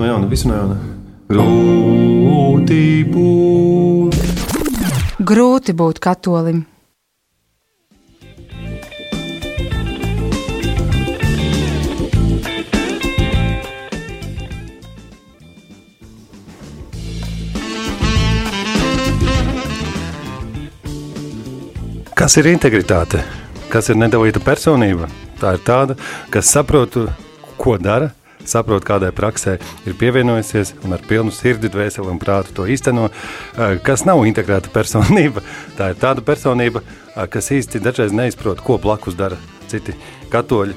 no jauna, visu no jauna. Grūti būt. Grūti būt katolim. Kas ir integritāte? Kas ir nedalīta personība? Tā ir tāda, kas saprot, ko dara, saprot, kādai praksē ir pievienojusies un ar pilnu sirdi, dvēseli un prātu to īsteno. Eh, kas nav integrēta personība, tā ir tāda personība, eh, kas īsti dažreiz neizprot, ko blakus dara citi katoļi,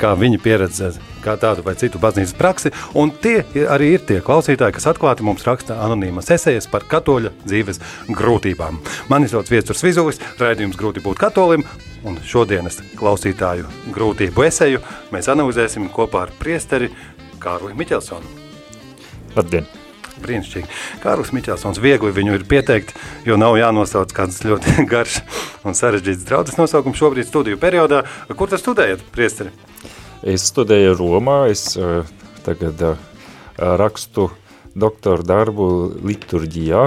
kā viņi pieredz kā tādu vai citu baznīcas praksi, un tie arī ir tie klausītāji, kas atklāti mums raksta anonīmas esejas par katoļa dzīves grūtībām. Mani sauc Viesturs Vizulis, raidījums grūti būt katolim, un šodienas klausītāju grūtību eseju mēs analizēsim kopā ar priesteri Kārli Miķelsonu. Labdien! Brīnišķīgi. Kārlis Miķelsons viegli viņu ir pieteikt, jo nav jānosauc kāds ļoti garš un sarežģīts draudzes nosaukums šobrīd studiju periodā. Kur tas studējat, priesteri? Es studēju Romā, es uh, tagad uh, rakstu doktoru darbu liturģijā,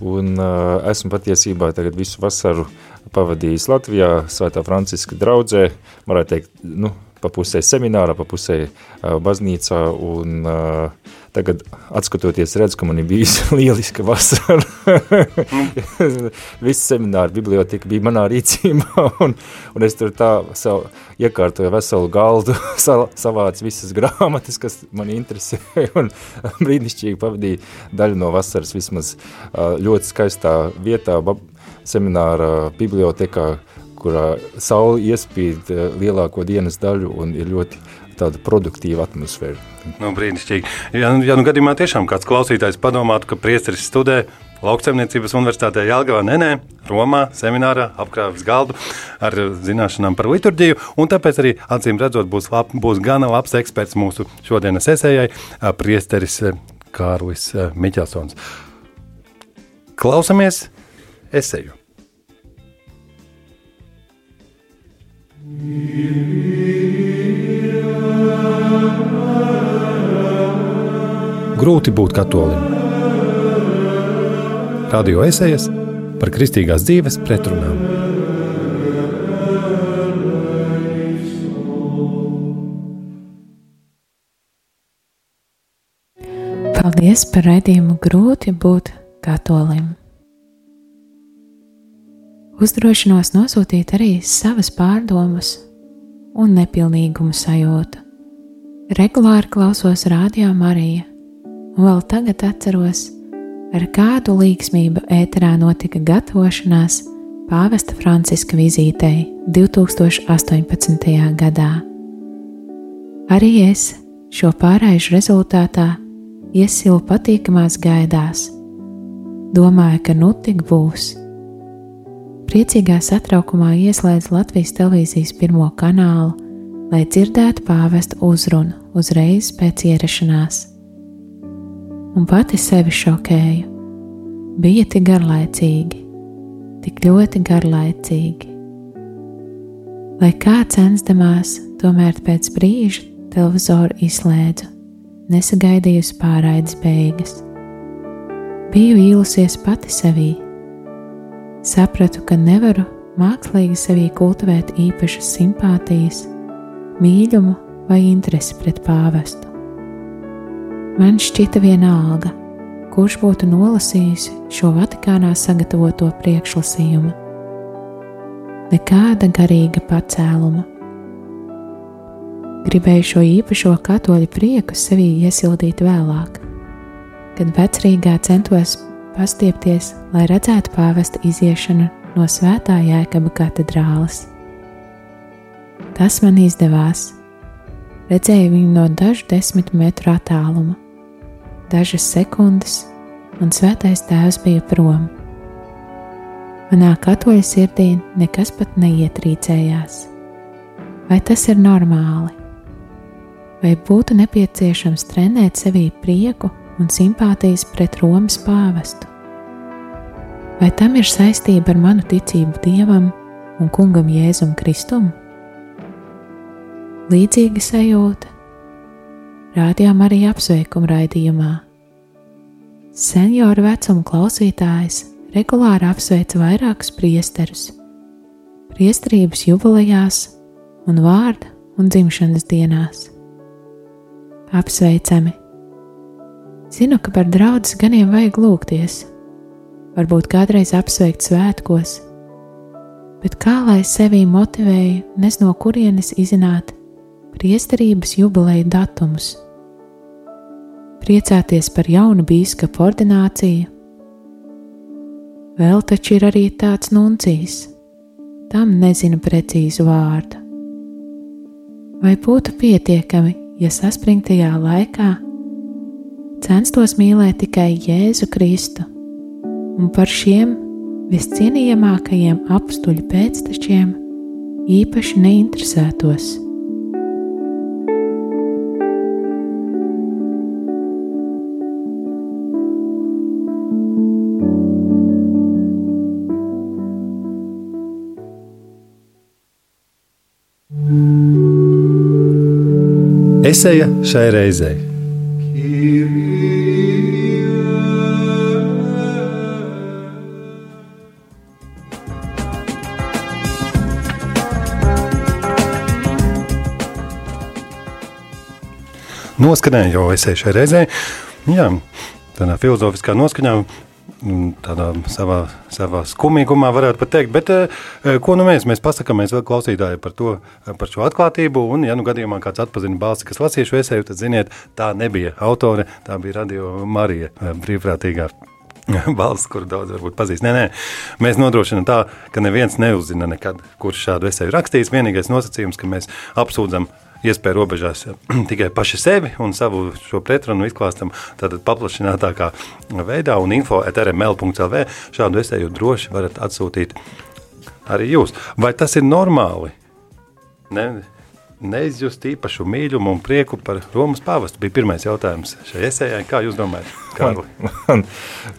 un uh, esmu patiesībā tagad visu vasaru pavadījis Latvijā, Svētā Franciska draudzē, varētu teikt, nu, pa pusē seminārā, pa pusē uh, baznīcā, un uh, tagad atskatoties redzu, ka man ir bijis lieliska vasara. Viss semināra biblioteka bija manā rīcībā, un, un es tur tā savu iekārtoju veselu galdu, savāc visas grāmatas, kas man interesē, un brīnišķīgi pavadīju daļu no vasaras vismaz uh, ļoti skaistā vietā, semināra bibliotekā, kurā saule iespīd eh, lielāko dienas daļu un ir ļoti tāda produktīva atmosfēra. Nu, brīnišķīgi. Ja, ja nu gadījumā tiešām kāds klausītājs padomātu, ka priesteris studē Lauksaimniecības universitātē Jālgavā, Nenē, Romā, seminārā apkrāvis galdu ar zināšanām par liturģiju, un tāpēc arī, acīm redzot, būs, lab, būs gana labs eksperts mūsu šodienas esējai, priesteris Kārlis Miķelsons. Klausamies eseju. Grūti būt katolim. Radio esejas par kristīgās dzīves pretrunām. Paldies par raidījumu grūti būt katolim uzdrošinos nosūtīt arī savas pārdomas un nepilnīgumu sajūtu. Regulāri klausos Rādio Mariju, un vēl tagad atceros, ar kādu līgsmību ēterā notika gatavošanās pāvesta Franciska vizītei 2018. gadā. Arī es šo pārējušu rezultātā iesilu patīkamās gaidās. Domāju, ka nu tik būs priecīgā satraukumā ieslēdz Latvijas televīzijas pirmo kanālu, lai dzirdētu pāvesta uzrunu uzreiz pēc ierašanās. Un pati sevi šokēju. Bija tik garlaicīgi, tik ļoti garlaicīgi. Lai kā censdamās, tomēr pēc brīža televizoru izslēdzu, nesagaidījusi pārraides beigas. Biju vīlusies pati sevī, Sapratu, ka nevaru mākslīgi sevī kultivēt īpašas simpātijas, mīlumu vai interesi pret pāvestu. Man šķita vienalga, kurš būtu nolasījis šo Vatikānā sagatavoto priekšlasījumu. Nekāda garīga pacēluma. Gribēju šo īpašo katoļu prieku sevī iesildīt vēlāk, kad vecrīgā centos pastiepties, lai redzētu pāvesta iziešanu no svētā jēkaba katedrāles. Tas man izdevās. Redzēju viņu no dažu desmit metru attāluma. Dažas sekundes, un svētais tēvs bija prom. Manā katoļa sirdī nekas pat neietrīcējās. Vai tas ir normāli? Vai būtu nepieciešams trenēt sevī prieku un simpātijas pret Romas pāvestu? Vai tam ir saistība ar manu ticību Dievam un Kungam Jēzum Kristum? Līdzīga sajūta. rādījām arī apsveikumu raidījumā. Senioru vecuma klausītājs regulāri apsveica vairākus priesterus, priesterības jubilejās un vārda un dzimšanas dienās. Apsveicami! Zinu, ka par draudzes ganiem vajag lūgties, varbūt kādreiz apsveikt svētkos, bet kā lai sevi motivēju, nes no kurienes izzināt priesterības jubileja datumus, priecāties par jaunu bīskapu ordināciju. Vēl taču ir arī tāds nuncijs, tam nezinu precīzu vārdu. Vai būtu pietiekami, ja saspringtajā laikā censtos mīlēt tikai Jēzu Kristu un par šiem viscienījamākajiem apstuļu pēctečiem īpaši neinteresētos? Eseja šai reizei. Noskanēja jau esēju šai reizei. Jā, tādā filozofiskā noskaņā tādā savā, savā skumīgumā, varētu pat teikt. Bet, eh, ko nu mēs, mēs pasakāmies vēl klausītāji par, to, par šo atklātību, un, ja nu gadījumā kāds atpazina balsi, kas lasīja šo esēju, tad ziniet, tā nebija autore, tā bija Radio Marija eh, brīvprātīgā balss, kuru daudz varbūt pazīst. Nē, nē, mēs nodrošinām tā, ka neviens neuzzina nekad, kurš šādu esēju rakstījis. Vienīgais nosacījums, ka mēs apsūdzam iespēju robežās tikai paši sevi un savu šo pretrunu izklāstam tātad paplašinātākā veidā un info at rml.lv šādu esēju droši varat atsūtīt arī jūs. Vai tas ir normāli? Ne, neizjust īpašu mīlumu un prieku par Romas pāvestu? Bija pirmais jautājums šai esējai. Kā jūs domājat, Kārli? Man, man,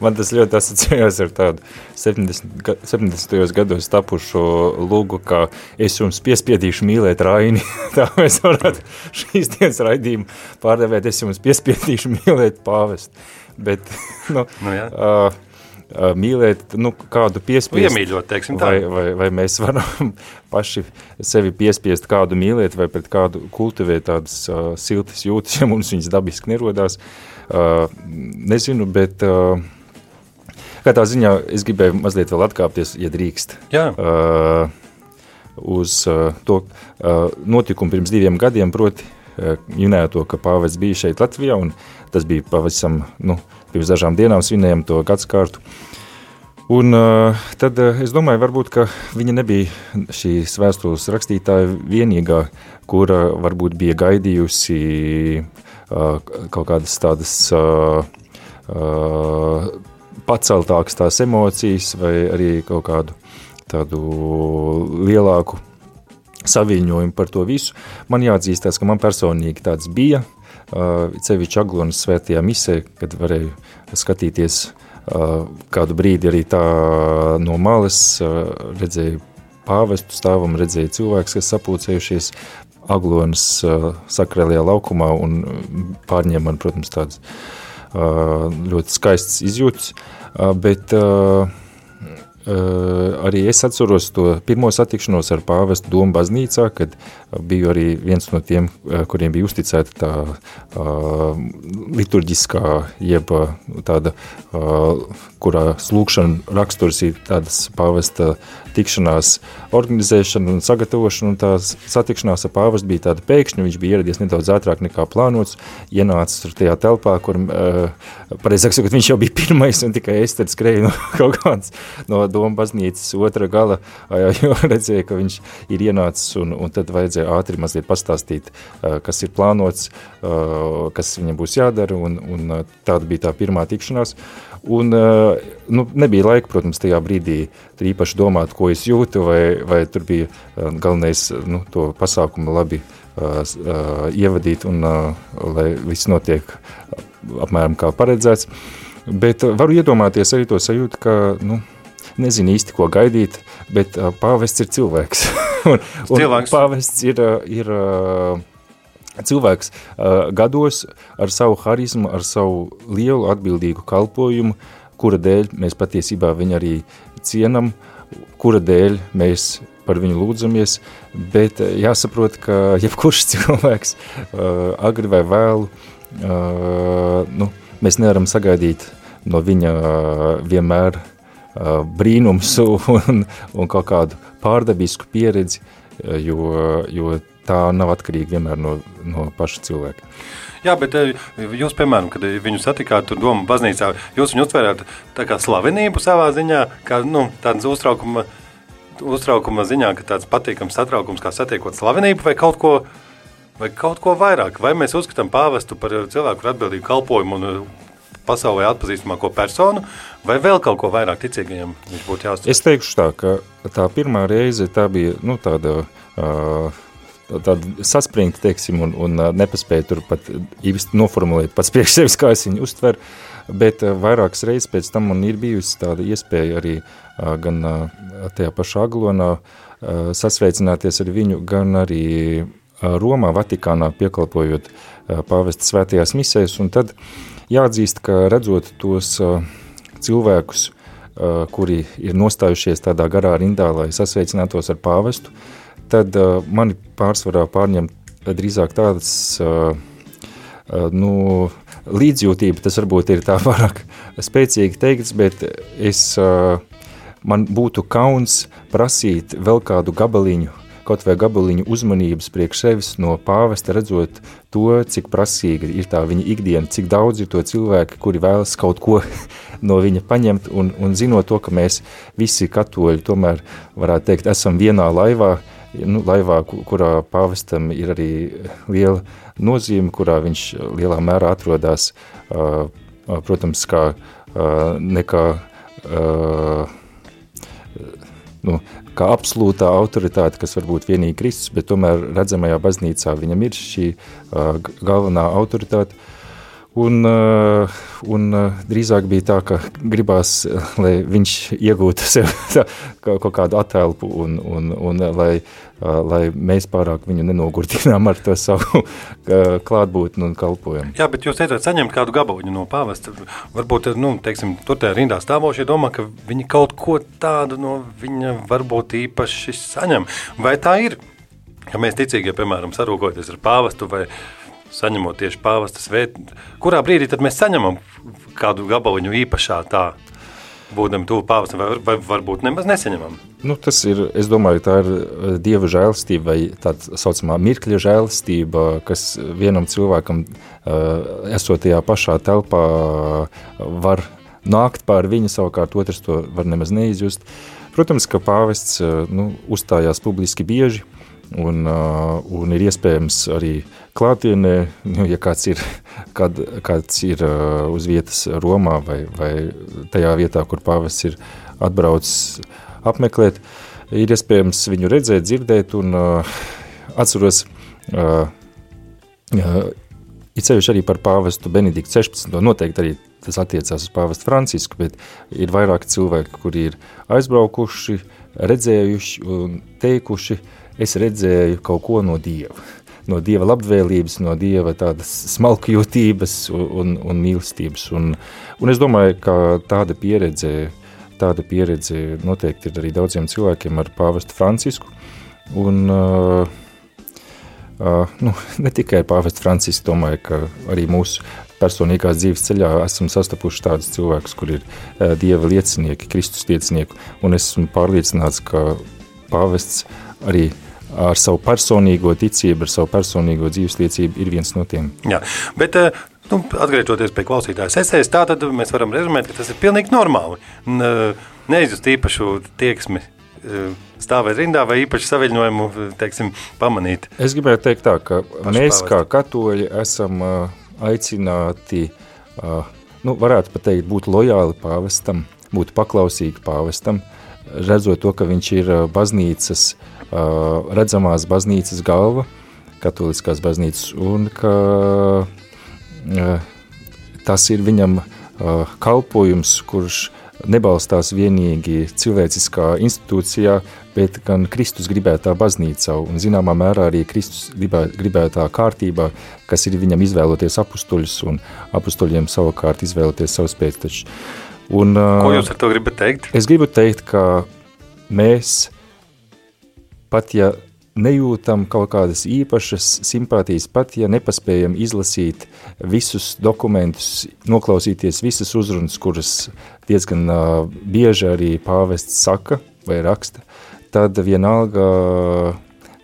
man tas ļoti asociējās ar tādu 70, 70. gados tapušo lūgu, kā es jums piespiedīšu mīlēt Raini. Tā mēs varētu šīs dienas raidījumu pārdevēt, es jums piespiedīšu mīlēt pāvestu. Bet, nu, nu jā. uh, mīlēt nu, kādu piespiest. Iemīļot, teiksim tā. Vai, vai, vai mēs varam paši sevi piespiest kādu mīlēt vai pret kādu kultivēt tādas uh, siltas jūtas, ja mums viņas dabiski nerodās. Uh, nezinu, bet uh, katrā ziņā es gribēju mazliet vēl atkāpties, ja drīkst. Jā. Uh, uz uh, to uh, notikumu pirms diviem gadiem, proti uh, minēto, ka pāvests bija šeit Latvijā un tas bija pavisam, nu, pirms dažām dienām svinējam to gadskārtu. Un uh, tad uh, es domāju, varbūt, ka viņa nebija šīs vēstules rakstītāja vienīgā, kura varbūt bija gaidījusi uh, kaut kādas tādas uh, uh, paceltākas tās emocijas vai arī kaut kādu tādu lielāku saviņojumu par to visu. Man jāatzīstās, ka man personīgi tāds bija, cevišķi Aglonas svētajā misē, kad varēju skatīties kādu brīdi arī tā no malas, redzēju pāvestu stāvam, redzēju cilvēks, kas sapulcējušies Aglonas sakrēlajā laukumā un pārņēma man, protams, tādas ļoti skaistas izjūtas, bet arī es atceros to pirmo satikšanos ar pāvestu Domu baznīcā, kad biju arī viens no tiem, kuriem bija uzticēta tā uh, liturģiskā, jeb tāda, uh, kurā slūkšana raksturs ir tādas pāvesta tikšanās organizēšana un sagatavošana, un tā satikšanās ar pāvestu bija tāda pēkšņa, viņš bija ieradies nedaudz ātrāk nekā plānots, ienācis tur tajā telpā, kur, uh, pareizāk sakot, viņš jau bija pirmais, un tikai es tad skrēju no kaut kāds no Doma baznīcas otra gala, jo redzēja, ka viņš ir ienācis, un, un tad vajadzēja ātri mazliet pastāstīt, kas ir plānots, kas viņam būs jādara, un, un tāda bija tā pirmā tikšanās. Un, nu, nebija laika, protams, tajā brīdī īpaši domāt, ko es jūtu, vai, vai tur bija galvenais nu, to pasākumu labi uh, uh, ievadīt un uh, lai viss notiek apmēram kā paredzēts. Bet varu iedomāties arī to sajūtu, ka, nu, nezinu īsti, ko gaidīt, bet pāvests ir cilvēks. un, un cilvēks. pāvests ir, ir cilvēks uh, gados ar savu harizmu, ar savu lielu atbildīgu kalpojumu, kura dēļ mēs patiesībā viņu arī cienam, kura dēļ mēs par viņu lūdzamies, bet jāsaprot, ka jebkurš cilvēks uh, agri vai vēlu, uh, nu, mēs nevaram sagaidīt no viņa uh, vienmēr uh, brīnums un, un kaut kādu pārdabisku pieredzi, jo, jo tā nav atkarīga vienmēr no, no paša cilvēka. Jā, bet eh, jūs, piemēram, kad viņu satikāt tur Doma baznīcā, jūs viņu uztvērāt tā kā slavenību savā ziņā, kā nu, tāds uztraukuma, uztraukuma ziņā, ka tāds patīkams satraukums, kā satiekot slavenību vai kaut ko, vai kaut ko vairāk. Vai mēs uzskatām pāvestu par cilvēku ar atbildīgu kalpojumu un eh, pasaulē atpazīstamāko personu, vai vēl kaut ko vairāk ticīgajiem viņš būtu jāuztver? Es teikšu tā, ka tā pirmā reize tā bija, nu, tāda uh, tādu saspringti, teiksim, un, un nepaspēju tur pat īsti noformulēt pats priekš sevis, kā es viņu uztveru, bet vairākas reizes pēc tam man ir bijusi tāda iespēja arī gan tajā pašā Aglonā sasveicināties ar viņu, gan arī Romā, Vatikānā piekalpojot pāvesta svētajās misēs, un tad jāatzīst, ka redzot tos cilvēkus, kuri ir nostājušies tādā garā rindā, lai sasveicinātos ar pāvestu, tad uh, mani pārsvarā pārņem drīzāk tādas uh, uh, nu, līdzjūtība, tas varbūt ir tā pārāk spēcīgi teikts, bet es, uh, man būtu kauns prasīt vēl kādu gabaliņu, kaut vai gabaliņu uzmanības priekš sevis no pāvesta, redzot to, cik prasīga ir tā viņa ikdiena, cik daudz ir to cilvēki, kuri vēlas kaut ko no viņa paņemt, un, un zinot to, ka mēs visi katoļi tomēr, varētu teikt, esam vienā laivā, uh, nu, laivā, kurā pāvestam ir arī liela nozīme, kurā viņš lielā mērā atrodas, uh, protams, kā uh, nekā uh, nu, kā absolūtā autoritāte, kas var būt vienīgi Kristus, bet tomēr redzamajā baznīcā viņam ir šī uh, galvenā autoritāte. Uh, un uh, drīzāk bija tā, ka gribās, lai viņš iegūtu sev tā, kaut kādu attēlpu un, un, un lai, lai mēs pārāk viņu nenogurdinām ar to savu klātbūtni un kalpojumu. Jā, bet jūs teicāt saņemt kādu gabaliņu no pāvesta. Varbūt, nu, teiksim, tur tajā rindā stāvošie domā, ka viņi kaut ko tādu no viņa varbūt īpaši saņem. Vai tā ir? Ja mēs ticīgi, ja, piemēram, sarūkoties ar pāvestu vai saņemot tieši pāvesta svētu. Kurā brīdī tad mēs saņemam kādu gabaliņu īpašā tā, būdami tuvu pāvestam, vai, vai varbūt nemaz nesaņemam? Nu, tas ir, es domāju, tā ir eh, dieva žēlstība vai tāda saucamā mirkļa žēlstība, kas vienam cilvēkam, uh, esot tajā pašā telpā, var nākt pār viņu, savukārt otrs to var nemaz neizjust. Protams, ka pāvests uh, nu, uzstājās publiski bieži, uh, un ir iespējams arī klātienē, nu, ja kāds ir, kad, kāds ir uh, uz vietas Romā vai, vai tajā vietā, kur pāvests ir atbraucis apmeklēt, ir iespējams viņu redzēt, dzirdēt un uh, atceros, uh, uh, ir ceļš arī par pāvestu Benediktu 16. Noteikti arī tas attiecās uz pāvestu Francisku, bet ir vairāki cilvēki, kuri ir aizbraukuši, redzējuši un teikuši, uh, es redzēju kaut ko no Dieva. No Dieva labvēlības, no Dieva tādas smalkjūtības un, un, un mīlestības. Un, un es domāju, ka tāda pieredze, tāda pieredze noteikti ir arī daudziem cilvēkiem ar pāvestu Francisku. Un, uh, uh, nu, ne tikai pāvestu Francisku, domāju, ka arī mūsu personīgās dzīves ceļā esam sastapuši tādus cilvēkus, kur ir uh, Dieva liecinieki, Kristus liecinieki, un esmu pārliecināts, ka pāvests arī ar savu personīgo ticību, ar savu personīgo dzīves liecību ir viens no tiem. Jā, bet eh, nu, atgriežoties pie klausītājas esejas, tā tad mēs varam rezumēt, ka tas ir pilnīgi normāli. Eh, neizjust īpašu tieksmi eh, stāvēt rindā vai īpaši saviļņojumu, teiksim, pamanīt. Es gribēju teikt tā, ka mēs kā katoļi esam aicināti, nu, varētu pat teikt, būt lojāli pāvestam, būt paklausīgi pāvestam, redzot to, ka viņš ir baznīcas Uh, redzamās baznīcas galva, katoliskās baznīcas, un ka tas ir viņam kalpojums, kurš nebalstās vienīgi cilvēciskā institūcijā, bet gan Kristus gribētā baznīcā un zināmā mērā arī Kristus gribē, gribētā kārtībā, kas ir viņam izvēloties apustuļus un apustuļiem savukārt izvēloties savus pēctečus. Un, Ko jūs ar to gribat teikt? Es gribu teikt, ka mēs pat ja nejūtam kaut kādas īpašas simpātijas, pat ja nepaspējam izlasīt visus dokumentus, noklausīties visas uzrunas, kuras diezgan uh, bieži arī pāvests saka vai raksta, tad vienalga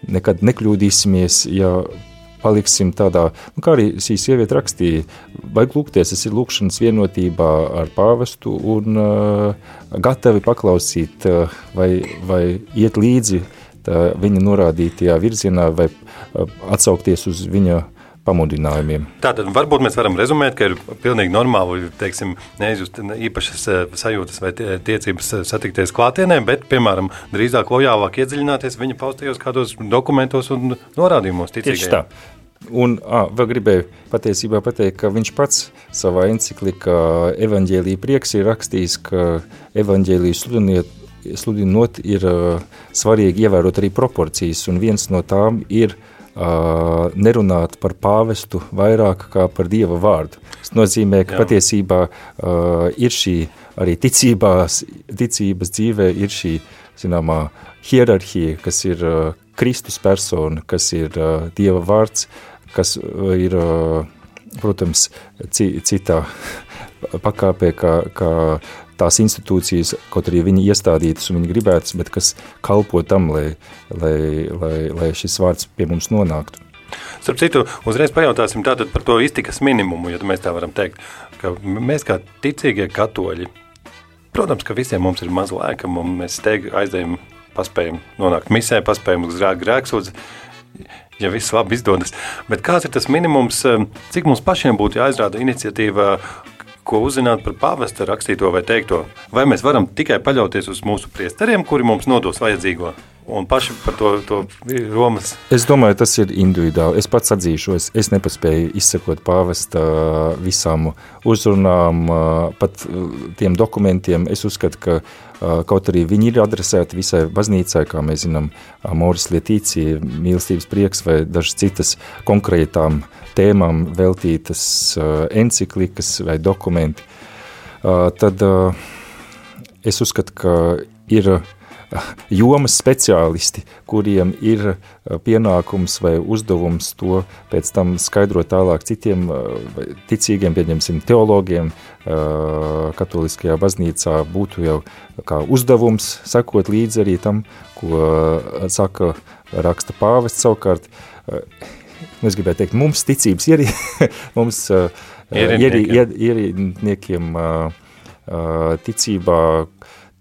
nekad nekļūdīsimies, ja paliksim tādā, nu, kā arī šī sieviete rakstīja, vajag lūgties, tas ir lūkšanas vienotībā ar pāvestu un uh, gatavi paklausīt uh, vai, vai iet līdzi uh, viņa norādītajā virzienā vai atsaukties uz viņa pamudinājumiem. Tātad varbūt mēs varam rezumēt, ka ir pilnīgi normāli, teiksim, neizjust īpašas sajūtas vai tiecības satikties klātienē, bet, piemēram, drīzāk lojālāk iedziļināties viņa paustajos kādos dokumentos un norādījumos ticīgajiem. Tieši tā. Un ā, vēl gribēju patiesībā pateikt, ka viņš pats savā enciklikā evaņģēlija prieks ir rakstījis, ka evaņģēliju sludiniet sludinot, ir uh, svarīgi ievērot arī proporcijas, un viens no tām ir uh, nerunāt par pāvestu vairāk kā par Dieva vārdu. Tas nozīmē, ka Jā. patiesībā uh, ir šī arī ticībās, ticības dzīvē ir šī, zināmā, hierarhija, kas ir Kristus persona, kas ir Dieva vārds, kas ir, protams, citā pakāpē, kā, kā tās institūcijas, kaut arī viņi iestādītas un viņi gribētas, bet kas kalpo tam, lai, lai, lai, lai šis vārds pie mums nonāktu. Starp citu, uzreiz pajautāsim par to iztikas minimumu, ja mēs tā varam teikt, ka mēs kā ticīgie katoļi, protams, ka visiem mums ir maz laika, un mēs steigi aizdējam, paspējam nonākt misē, paspējam uz grēksūdzi, ja viss labi izdodas. Bet kāds ir tas minimums, cik mums pašiem būtu jāizrāda iniciatīva ko uzzināt par pāvesta rakstīto vai teikto. Vai mēs varam tikai paļauties uz mūsu priesteriem, kuri mums nodos vajadzīgo? Un paši par to, to Romas. Es domāju, tas ir individuāli. Es pats atzīšos, es nepaspēju izsekot pāvesta visām uzrunām, pat tiem dokumentiem. Es uzskatu, ka kaut arī viņi ir adresēti visai baznīcai, kā mēs zinām, Moris Lietīcija, mīlestības prieks vai dažas citas konkrētām tēmām veltītas enciklikas vai dokumenti, tad es uzskatu, ka ir jomas speciālisti, kuriem ir pienākums vai uzdevums to pēc tam skaidrot tālāk citiem ticīgiem, pieņemsim, teologiem, katoliskajā baznīcā būtu jau kā uzdevums sekot līdzi arī tam, ko saka raksta pāvests savukārt. Nu, es gribēju teikt, mums ticības ieri, mums ierīniekiem, ierīniekiem uh, uh, ticībā,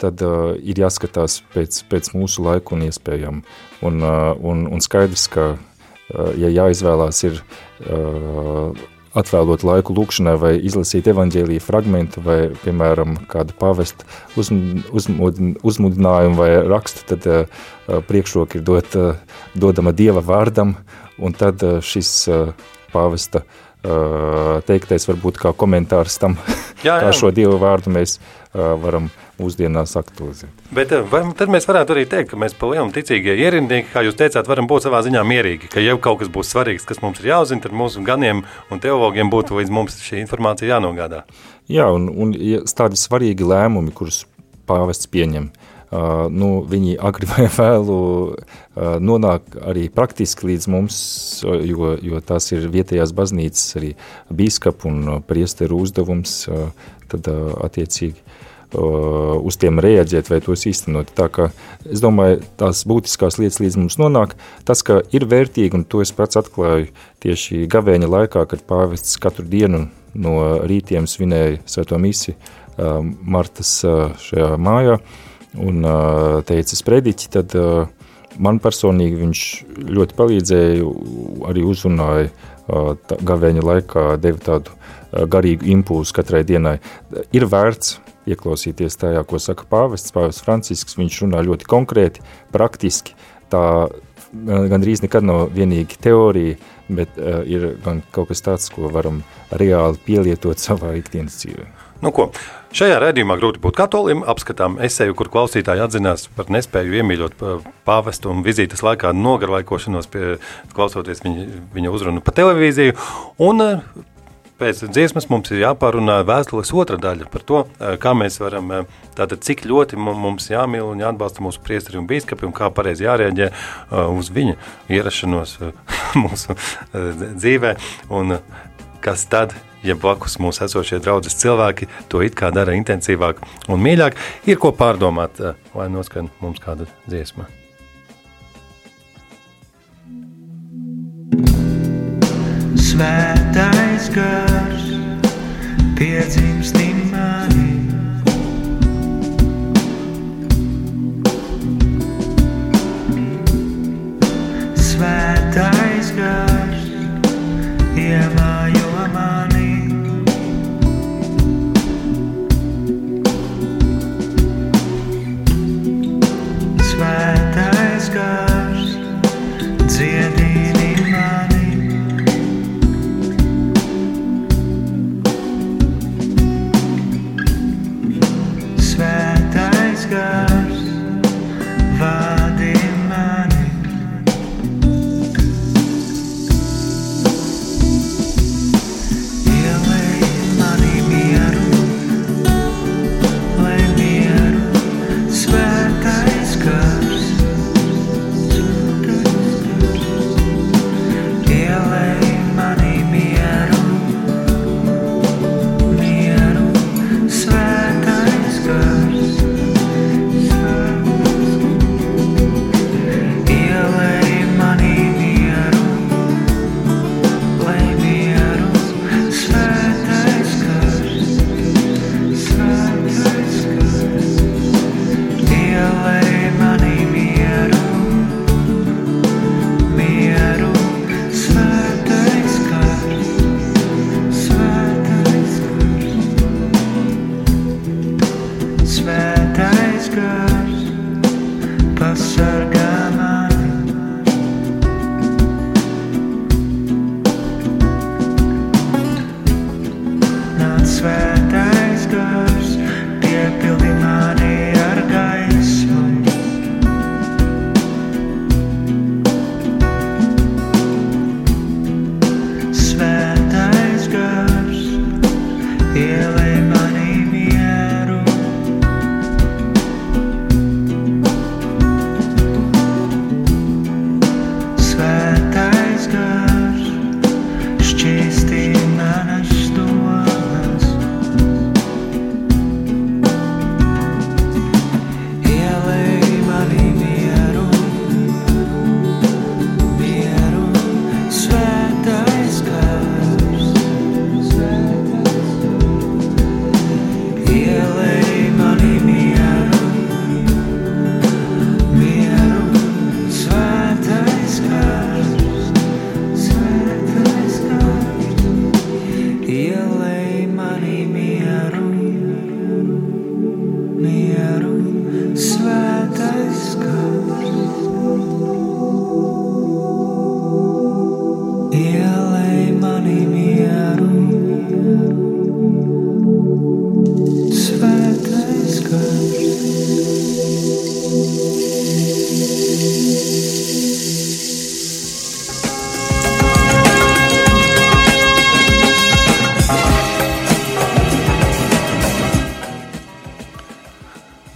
tad uh, ir jāskatās pēc, pēc mūsu laiku un iespējām. Un, uh, un, un skaidrs, ka, uh, ja jāizvēlās ir uh, atvēlot laiku lūkšanai vai izlasīt evaņģēlīja fragmentu vai, piemēram, kādu pavestu uzm, uzmud, uzmudinājumu vai rakstu, tad uh, priekšroka ir dot, uh, dodama Dieva vārdam un tad eh, šis eh, pāvesta eh, teiktais varbūt kā komentārs tam, jā, jā. kā šo dievu vārdu mēs varam mūsdienās aktualizēt. Bet vai, tad mēs varētu arī teikt, ka mēs pa lielam ticīgie ierindnieki, kā jūs teicāt, varam būt savā ziņā mierīgi, ka jau kaut kas būs svarīgs, kas mums ir jāuzzina, tad mūsu ganiem un teologiem būtu līdz mums šī informācija jānogādā. Jā, un, un ja tādi svarīgi lēmumi, kurus pāvests pieņem, uh, Uh, nu, viņi agri vai vēlu uh, nonāk arī praktiski līdz mums, jo, jo tās ir vietējās baznīcas arī bīskapu un priesteru uzdevums, uh, tad attiecīgi uz tiem reaģēt vai tos īstenot. Tā kā es domāju, tās būtiskās lietas līdz mums nonāk, tas, ka ir vērtīgi, un to es pats atklāju tieši gavēņa laikā, kad pāvests katru dienu no rītiem svinēja svēto misi Martas šajā mājā, uh, un teica sprediķi, tad man personīgi viņš ļoti palīdzēja, arī uzrunāja gavēņa laikā, deva tādu garīgu impulsu katrai dienai. Ir vērts ieklausīties tajā, ko saka pāvests, pāvests Francisks, viņš runā ļoti konkrēti, praktiski, tā gandrīz nekad nav vienīgi teorija, bet uh, ir gan kaut kas tāds, ko varam reāli pielietot savā ikdienas dzīvē. Nu, ko? Šajā redzējumā grūti būt katolim. Apskatām esēju, kur klausītāji atzinās par nespēju iemīļot pāvestu un vizītes laikā nogarlaikošanos, pie, klausoties viņa, viņa uzrunu pa televīziju. Un pēc dziesmas mums ir jāpārunā vēstules otra daļa par to, kā mēs varam, tātad cik ļoti mums jāmīl un jāatbalsta mūsu priesteri un bīskapi un kā pareizi jārēģē uz viņa ierašanos mūsu dzīvē. Un kas tad ja blakus mums esošie draudzes cilvēki to it kā dara intensīvāk un mīļāk, ir ko pārdomāt, eh, lai noskan mums kāda dziesma. Svētais gars piedzimst manī.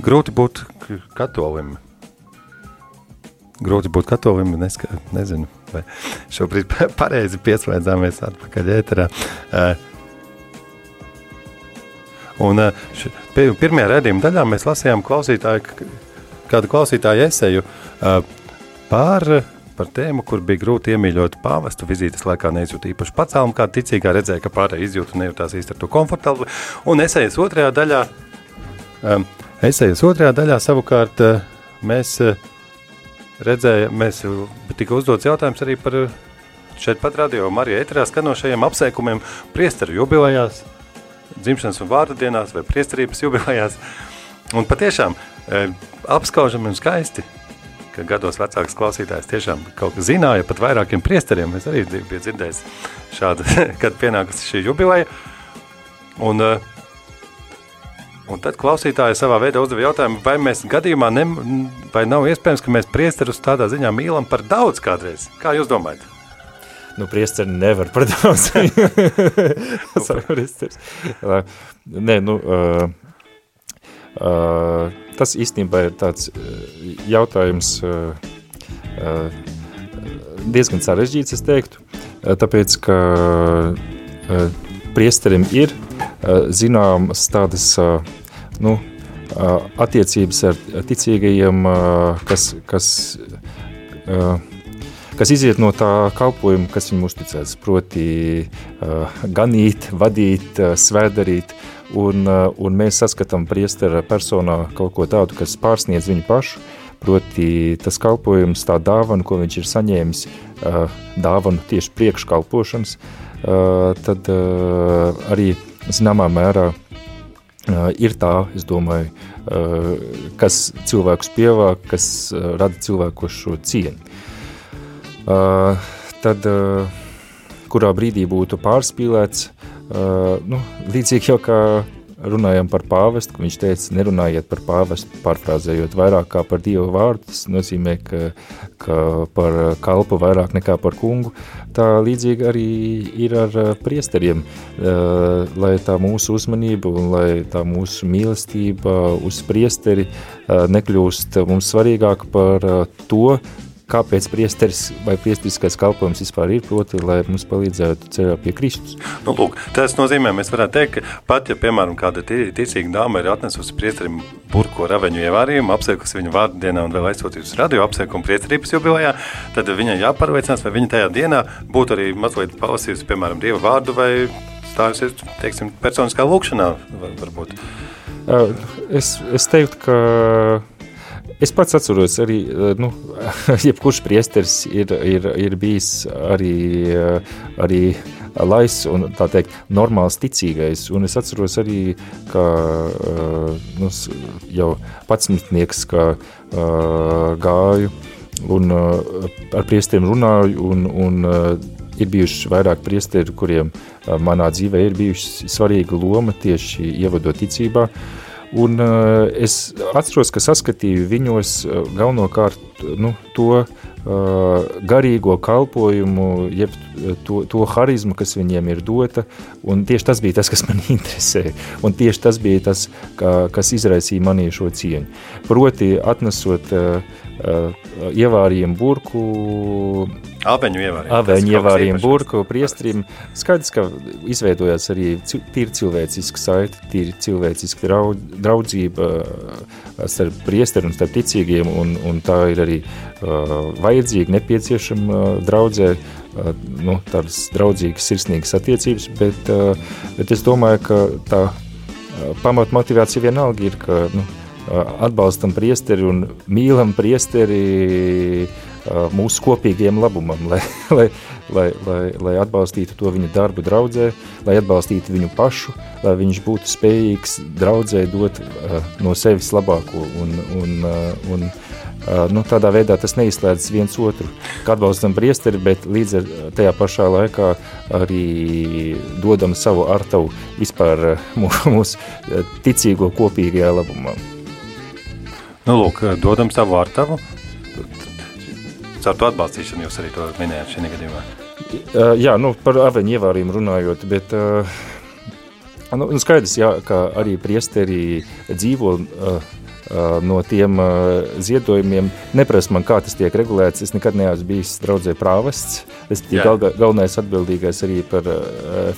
Grūti būt katolim. Grūti būt katolim, neska, nezinu, vai šobrīd pareizi pieslēdzāmies atpakaļ ēterā. Uh, un uh, š, pirmajā redzījuma daļā mēs lasījām klausītāju, kādu klausītāju eseju uh, par, par tēmu, kur bija grūti iemīļot pāvestu vizītes laikā, neizjūt īpaši pacēlumu, kā ticīgā redzēja, ka pārējie izjūta nejūtās īsti ar to komfortabli. Un esejas otrajā daļā um, Esejas otrajā daļā savukārt eh, mēs eh, redzējām, mēs tika uzdots jautājums arī par eh, šeit pat radio Marija ēterā skanošajiem apsēkumiem priesteru jubilejās, dzimšanas un vārdu dienās vai priesterības jubilejās. Un patiešām apskaužami un skaisti, ka gados vecāks klausītājs tiešām kaut kas zināja pat vairākiem priesteriem. Es arī biju dzirdējis šādu, kad pienākas šī jubileja. Un uh, Un tad klausītāji savā veidā uzdeva jautājumu, vai mēs gadījumā, ne, vai nav iespējams, ka mēs priesterus tādā ziņā mīlam par daudz kādreiz. Kā jūs domājat? Nu, priesteri nevar par daudz. priesteris. Nē, nu, uh, uh, tas īstenībā ir tāds jautājums uh, diezgan sarežģīts, es teiktu, tāpēc, ka priesterim ir zināmas tādas nu, attiecības ar ticīgajiem, kas, kas, kas iziet no tā kalpojuma, kas viņam uzticēts, proti ganīt, vadīt, svēdarīt, un, un mēs saskatām priestera personā kaut ko tādu, kas pārsniedz viņu pašu, proti tas kalpojums, tā dāvana, ko viņš ir saņēmis, dāvanu tieši priekškalpošanas, tad arī zināmā mērā ir tā, es domāju, kas cilvēkus pievāk, kas rada cilvēkos šo cieņu. Tad, kurā brīdī būtu pārspīlēts, nu, līdzīgi jau kā runājam par pāvestu, viņš teica, nerunājiet par pāvestu, pārfrāzējot vairāk kā par Dievu vārdu, tas nozīmē, ka, ka par kalpu vairāk nekā par kungu. Tā līdzīgi arī ir ar priesteriem, lai tā mūsu uzmanība un lai tā mūsu mīlestība uz priesteri nekļūst mums svarīgāk par to, kāpēc priesteris vai priesteriskais kalpojums vispār ir, proti, lai mums palīdzētu ceļā pie Kristus. Nu, lūk, tas nozīmē, mēs varētu teikt, ka pat, ja, piemēram, kāda ticīga dāma ir atnesusi priesterim burko raveņu ievārījumu, apsveikusi viņu vārdu dienā un vēl aizsūtījusi radio apsveikumu priesterības jubilejā, tad viņai jāpārveicinās, vai viņa tajā dienā būtu arī mazliet palasījusi, piemēram, Dieva vārdu vai stājusies, teiksim, personiskā lūkšanā varbūt. Es, es teiktu, ka Es pats atceros, arī nu, jebkurš priesteris ir, ir, ir bijis arī, arī lais un tā teikt normāls ticīgais. Un es atceros arī, ka nu, jau patsmitnieks, ka gāju un ar priesteriem runāju un, un ir bijuši vairāk priesteri, kuriem manā dzīvē ir bijusi svarīga loma tieši ievadot ticībā. Uh, Un uh, es atceros, ka saskatīju viņos uh, galvenokārt nu, to uh, garīgo kalpojumu, jeb to, to harizmu, kas viņiem ir dota, un tieši tas bija tas, kas man interesē, un tieši tas bija tas, ka, kas izraisīja manī šo cieņu. Proti, atnesot uh, ievārījumu burku, Aveņu ievārījumu. Aveņu ievārījumu burku priestrim. Skaidrs, ka izveidojās arī tīri cilvēciska saita, tīri cilvēciska draudzība starp priesteru un starp ticīgiem, un, un tā ir arī uh, vajadzīga, nepieciešama draudzē, nu, tādas draudzīgas, sirsnīgas attiecības, bet, bet es domāju, ka tā pamatmotivācija vienalga ir, ka, nu, atbalstam priesteri un mīlam priesteri mūsu kopīgiem labumam, lai, lai, lai, lai, lai atbalstītu to viņa darbu draudzē, lai atbalstītu viņu pašu, lai viņš būtu spējīgs draudzē dot no sevis labāko un, un, un nu, tādā veidā tas neizslēdz viens otru, kā atbalstam priesteri, bet līdz ar tajā pašā laikā arī dodam savu artavu vispār mūsu ticīgo kopīgajā labumā. Nu, lūk, dodam savu artavu, caur to atbalstīšanu jūs arī to minējāt šajā gadījumā. Uh, jā, nu, par aveņu ievārījumu runājot, bet uh, nu, skaidrs, jā, ka arī priesteri dzīvo uh, no tiem ziedojumiem. Neprasa man, kā tas tiek regulēts. Es nekad neesmu bijis draudzē prāvests. Es biju gal, galvenais atbildīgais arī par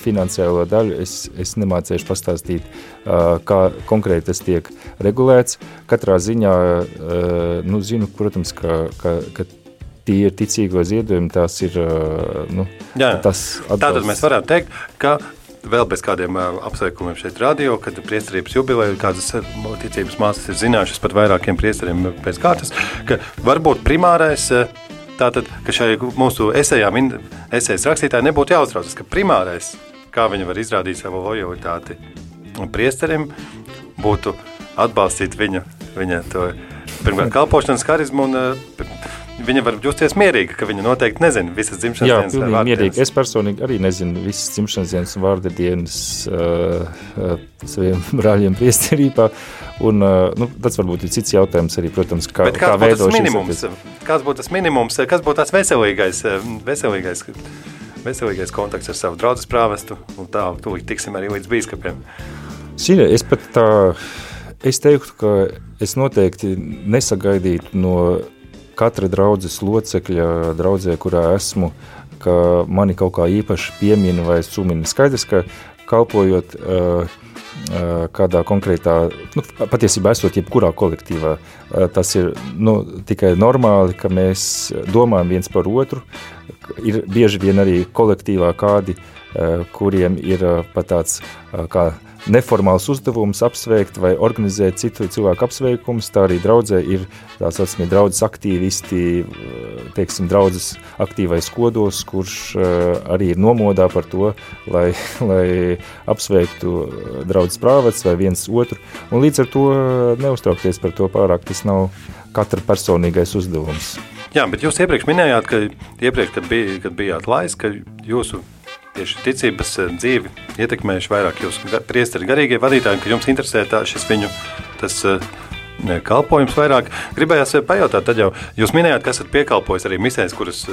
finansiālo daļu. Es, es nemācēšu pastāstīt, kā konkrēti tas tiek regulēts. Katrā ziņā, nu, zinu, protams, ka, ka, ka tie ir ticīgo ziedojumi, tās ir, nu, Jā, tas atbalsts. Tātad mēs varētu teikt, ka vēl bez kādiem apsveikumiem šeit radio, kad priesterības jubileja, kādas ticības māsas ir zinājušas par vairākiem priesteriem pēc kārtas, ka varbūt primārais tātad, ka šai mūsu esejām, esejas rakstītāji nebūtu jāuztraucas, ka primārais, kā viņi var izrādīt savu lojalitāti priesterim, būtu atbalstīt viņa, viņa to pirmkārt kalpošanas karizmu un viņa var justies mierīga, ka viņa noteikti nezina visas dzimšanas Jā, dienas. vārddienas. mierīgi. Es personīgi arī nezinu visas dzimšanas dienas un vārda dienas uh, uh, saviem brāļiem priesterībā. Un, uh, nu, tas varbūt ir cits jautājums arī, protams, kā, Bet kā kāds būtu veido tas minimums? attiecības. Kāds būtu tas minimums? Kas būtu tas veselīgais, eh, veselīgais, veselīgais kontakts ar savu draugu prāvestu? Un tā, tūlīt tiksim arī līdz bīskapiem. Zini, es pat tā, es teiktu, ka es noteikti nesagaidītu no katra draudzes locekļa, draudzē, kurā esmu, ka mani kaut kā īpaši piemina vai sumina. Skaidrs, ka kalpojot uh, kādā konkrētā, nu, patiesībā esot jebkurā kolektīvā, uh, tas ir nu, tikai normāli, ka mēs domājam viens par otru. Ir bieži vien arī kolektīvā kādi, kuriem ir pat tāds kā neformāls uzdevums apsveikt vai organizēt citu cilvēku apsveikumus, tā arī draudzē ir tā saucamie draudzes aktīvisti, teiksim, draudzes aktīvais kodos, kurš arī ir nomodā par to, lai, lai apsveiktu draudzes prāvets vai viens otru, un līdz ar to neuztraukties par to pārāk, tas nav katra personīgais uzdevums. Jā, bet jūs iepriekš minējāt, ka iepriekš, kad, bija, kad bijāt lais, ka jūsu tieši ticības eh, dzīvi ietekmējuši vairāk jūsu priesteri garīgie vadītāji, ka jums interesē tā, šis viņu tas eh, kalpojums vairāk. Gribējās eh, pajautāt, tad jau jūs minējāt, ka esat piekalpojis arī misēs, kuras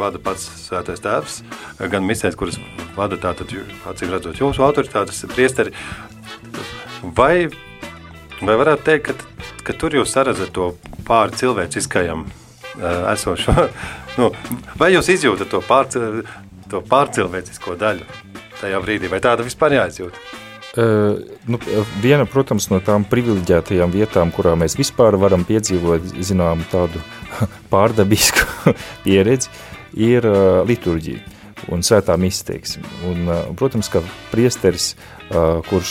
vada pats svētais tēvs, gan misēs, kuras vada tātad, acīm redzot, jūsu autoritātes priesteri. Vai, vai varētu teikt, ka, ka tur jūs saredzat to pāri cilvēciskajam esošo? nu, vai jūs izjūtat to, pārcil, to pārcilvēcisko daļu tajā brīdī, vai tāda vispār jāizjūt? Uh, nu, viena, protams, no tām privileģētajām vietām, kurā mēs vispār varam piedzīvot zināmu tādu pārdabisku pieredzi, ir uh, liturģija un svētā. Un, uh, protams, ka priesteris, kurš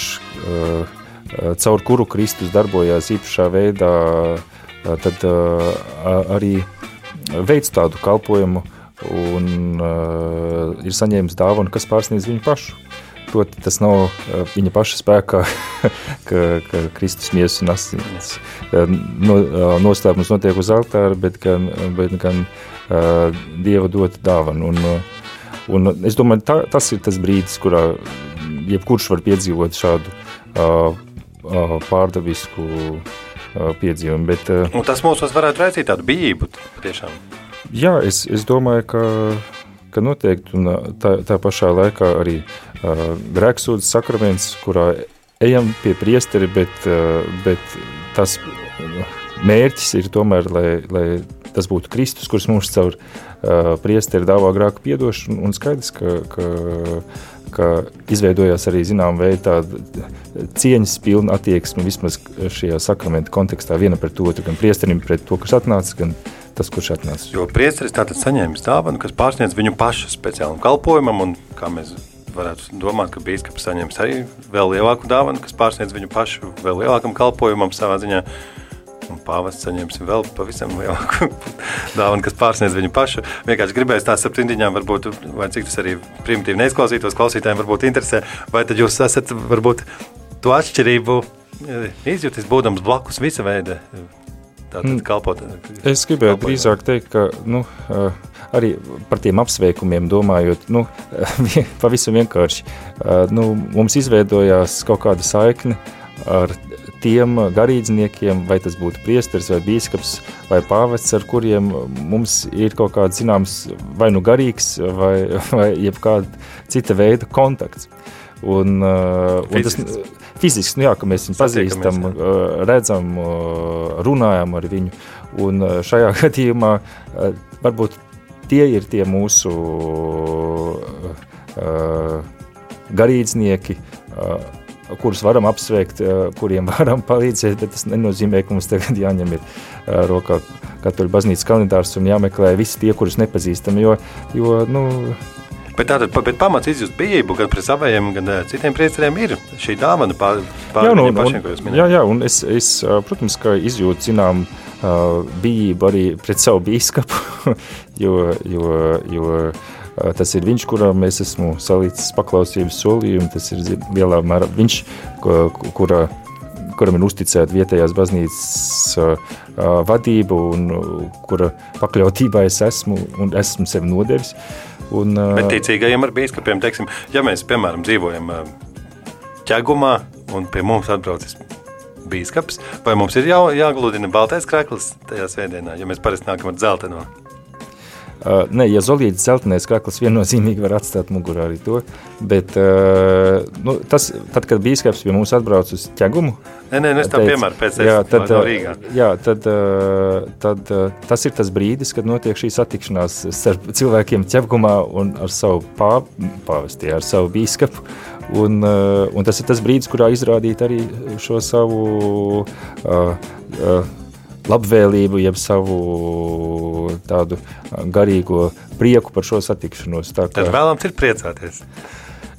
caur kuru Kristus darbojās īpašā veidā, tad arī veids tādu kalpojumu un uh, ir saņēmis dāvanu, kas pārsniedz viņu pašu. Proti, tas nav uh, viņa paša spēkā, ka, ka Kristus miesas un asins uh, no, uh, noslēpums notiek uz altāra, bet gan, bet gan uh, Dieva dota dāvana. Un, uh, un es domāju, tā, tas ir tas brīdis, kurā jebkurš var piedzīvot šādu uh, uh, pārdabisku uh, piedzīvumu. Bet, uh, Un tas mūsos varētu raicīt tādu bijību tiešām. Jā, es, es domāju, ka, ka noteikti un ā, tā, tā pašā laikā arī uh, grēksūdzes sakraments, kurā ejam pie priesteri, bet, uh, bet tas mērķis ir tomēr, lai, lai tas būtu Kristus, kurš mums caur uh, priesteri dāvā grēku piedošanu, un skaidrs, ka, ka, ka izveidojās arī zinām veidu tāda cieņas pilna attieksme vismaz šajā sakramenta kontekstā viena pret otru, gan priesterim pret to, kas atnāca, gan tas, kurš atnāca. Jo priesteris tātad saņēmis dāvanu, kas pārsniedz viņu pašu speciālam kalpojumam, un kā mēs varētu domāt, ka bīskaps saņems arī vēl lielāku dāvanu, kas pārsniedz viņu pašu vēl lielākam kalpojumam savā ziņā. Un pāvests saņems vēl pavisam lielāku dāvanu, kas pārsniedz viņu pašu. Vienkārši gribēju tās ar rindiņām, varbūt, vai cik tas arī primitīvi neizklausītos, klausītājiem varbūt interesē, vai tad jūs esat varbūt to atšķirību eh, izjutis, būdams blakus visa veida tātad Mm. kalpot. Es gribēju kalpojumam. drīzāk teikt, ka nu, uh, arī par tiem apsveikumiem domājot, nu, pavisam vienkārši uh, nu, mums izveidojās kaut kāda saikne ar tiem garīdzniekiem, vai tas būtu priesteris vai bīskaps vai pāvests, ar kuriem mums ir kaut kāds zināms vai nu garīgs vai, vai jebkāda cita veida kontakts. Un, uh, un tas Fizisks, nu jā, ka mēs viņu pazīstam, uh, redzam, uh, runājam ar viņu. Un uh, šajā gadījumā varbūt tie ir tie mūsu garīdznieki, kurus varam apsveikt, kuriem varam palīdzēt, bet tas nenozīmē, ka mums tagad jāņem ir rokā katoļu baznīcas kalendārs un jāmeklē visi tie, kurus nepazīstam, jo, jo nu, Bet tātad bet pamats izjust bijību gan pret saviem, gan eh, citiem priesteriem ir šī dāvana pār, pār jā, nu, pašiem, ko jūs jā, minējāt. jā, un es, es, ā, protams, ka izjūtu, zinām, ā, bijību arī pret savu bīskapu, jo, jo, jo tas ir viņš, kuram es esmu salīdzis paklausības solījumu, tas ir lielā mērā viņš, kura, kuram ir uzticēta vietējās baznīcas uh, vadība un uh, kura pakļautībā es esmu un esmu sevi nodevis. Un, Bet ticīgajiem ar bīskapiem, teiksim, ja mēs, piemēram, dzīvojam ķegumā un pie mums atbraucis bīskaps, vai mums ir jā, jāgludina baltais kreklis tajā svētdienā, ja mēs parasti nākam ar dzelteno? Uh, nē, ja zolītas zeltainais krakls viennozīmīgi var atstāt mugurā arī to, bet uh, nu, tas, tad, kad bīskaps pie mums atbrauc uz ķegumu, Nē, nē, nu, es tā piemēru pēc jā, tad, no uh, Rīgā. jā, tad, uh, tad uh, tas ir tas brīdis, kad notiek šī satikšanās starp cilvēkiem ķepgumā un ar savu pā, pāvestī, ar savu bīskapu. Un, uh, un tas ir tas brīdis, kurā izrādīt arī šo savu uh, uh, labvēlību, jeb savu tādu garīgo prieku par šo satikšanos. Tā kā- Tad vēlams ir priecāties.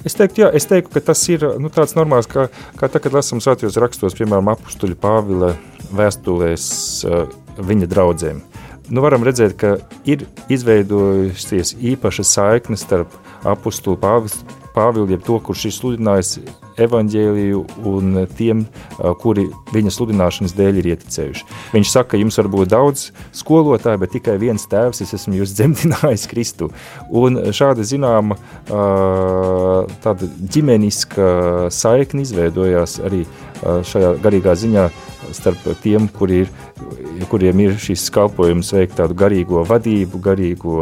Es teiktu, jā, es teiktu, ka tas ir nu, tāds normāls, kā, kā tā, kad lasām svētajos rakstos, piemēram, apstuļu Pāvila vēstulēs viņa draudzēm. Nu, varam redzēt, ka ir izveidojusies īpaša saikne starp apustulu Pāvilu, jeb to, kurš ir sludinājis evaņģēliju un tiem, kuri viņa sludināšanas dēļ ir ieticējuši. Viņš saka, jums var būt daudz skolotāju, bet tikai viens tēvs, es esmu jūs dzemdinājis Kristu. Un šāda zināma tāda ģimeniska saikne izveidojās arī šajā garīgā ziņā starp tiem, kuri ir, kuriem ir šis kalpojums veikt tādu garīgo vadību, garīgo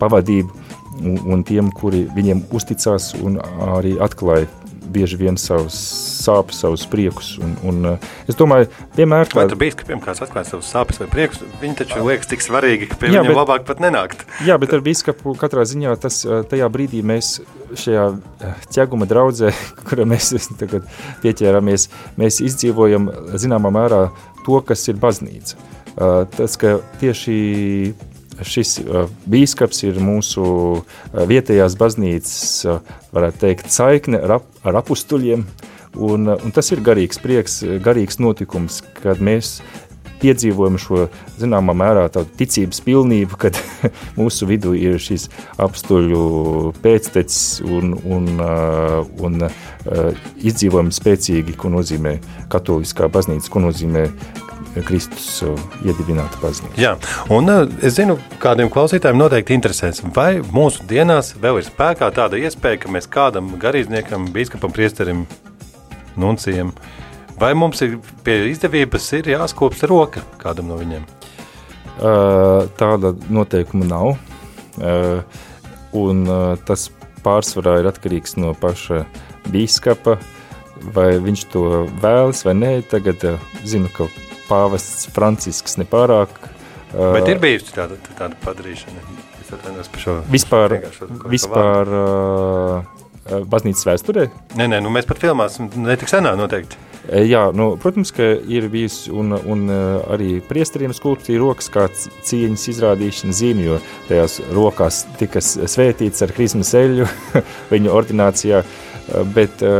pavadību, un, un tiem, kuri viņiem uzticās un arī atklāja bieži vien savus sāpes, savus priekus. Un, un, uh, es domāju, vienmēr Vai tā, tur bīskapiem kāds atklāja savus sāpes vai priekus? Viņi taču liekas tik svarīgi, ka pie Jā, viņiem bet- labāk pat nenākt. Jā, bet ar biskupu katrā ziņā tas uh, tajā brīdī mēs šajā uh, ķeguma draudzē, kura mēs tagad pieķēramies, mēs izdzīvojam zināmā mērā to, kas ir baznīca. Tas, ka tieši šis uh, bīskaps ir mūsu uh, vietējās baznīcas, uh, varētu teikt, saikne ar, ap, ar apustuļiem, un, un tas ir garīgs prieks, garīgs notikums, kad mēs piedzīvojam šo zināmā mērā tādu ticības pilnību, kad mūsu vidū ir šis apstuļu pēctecis un, un, un uh, izdzīvojam spēcīgi, ko nozīmē katoliskā baznīca, ko nozīmē Kristus uh, iedibināta baznīca. Jā, un uh, es zinu, kādiem klausītājiem noteikti interesēs, vai mūsu dienās vēl ir spēkā tāda iespēja, ka mēs kādam garīdzniekam, bīskapam, priesterim, nuncijam, vai mums ir pie izdevības ir jāskopsta roka kādam no viņiem? Uh, Tāda noteikuma nav. Un tas pārsvarā ir atkarīgs no paša biskupa, vai viņš to vēlas vai nē. Tagad zinu, ka pāvests Francisks nepārāk. Uh, Bet ir bijusi tāda, tāda padarīšana. Es atvainojos par šo vispār, vispār uh, uh, baznīcas vēsturē. Nē, nē, nu mēs pat filmās netik senā noteikti. Jā, nu, protams, ka ir bijusi un, un arī priesteriem skulptūra rokas kā cieņas izrādīšana zīme, jo tajās rokās tika svētīts ar krismas eļu viņu ordinācijā, bet e,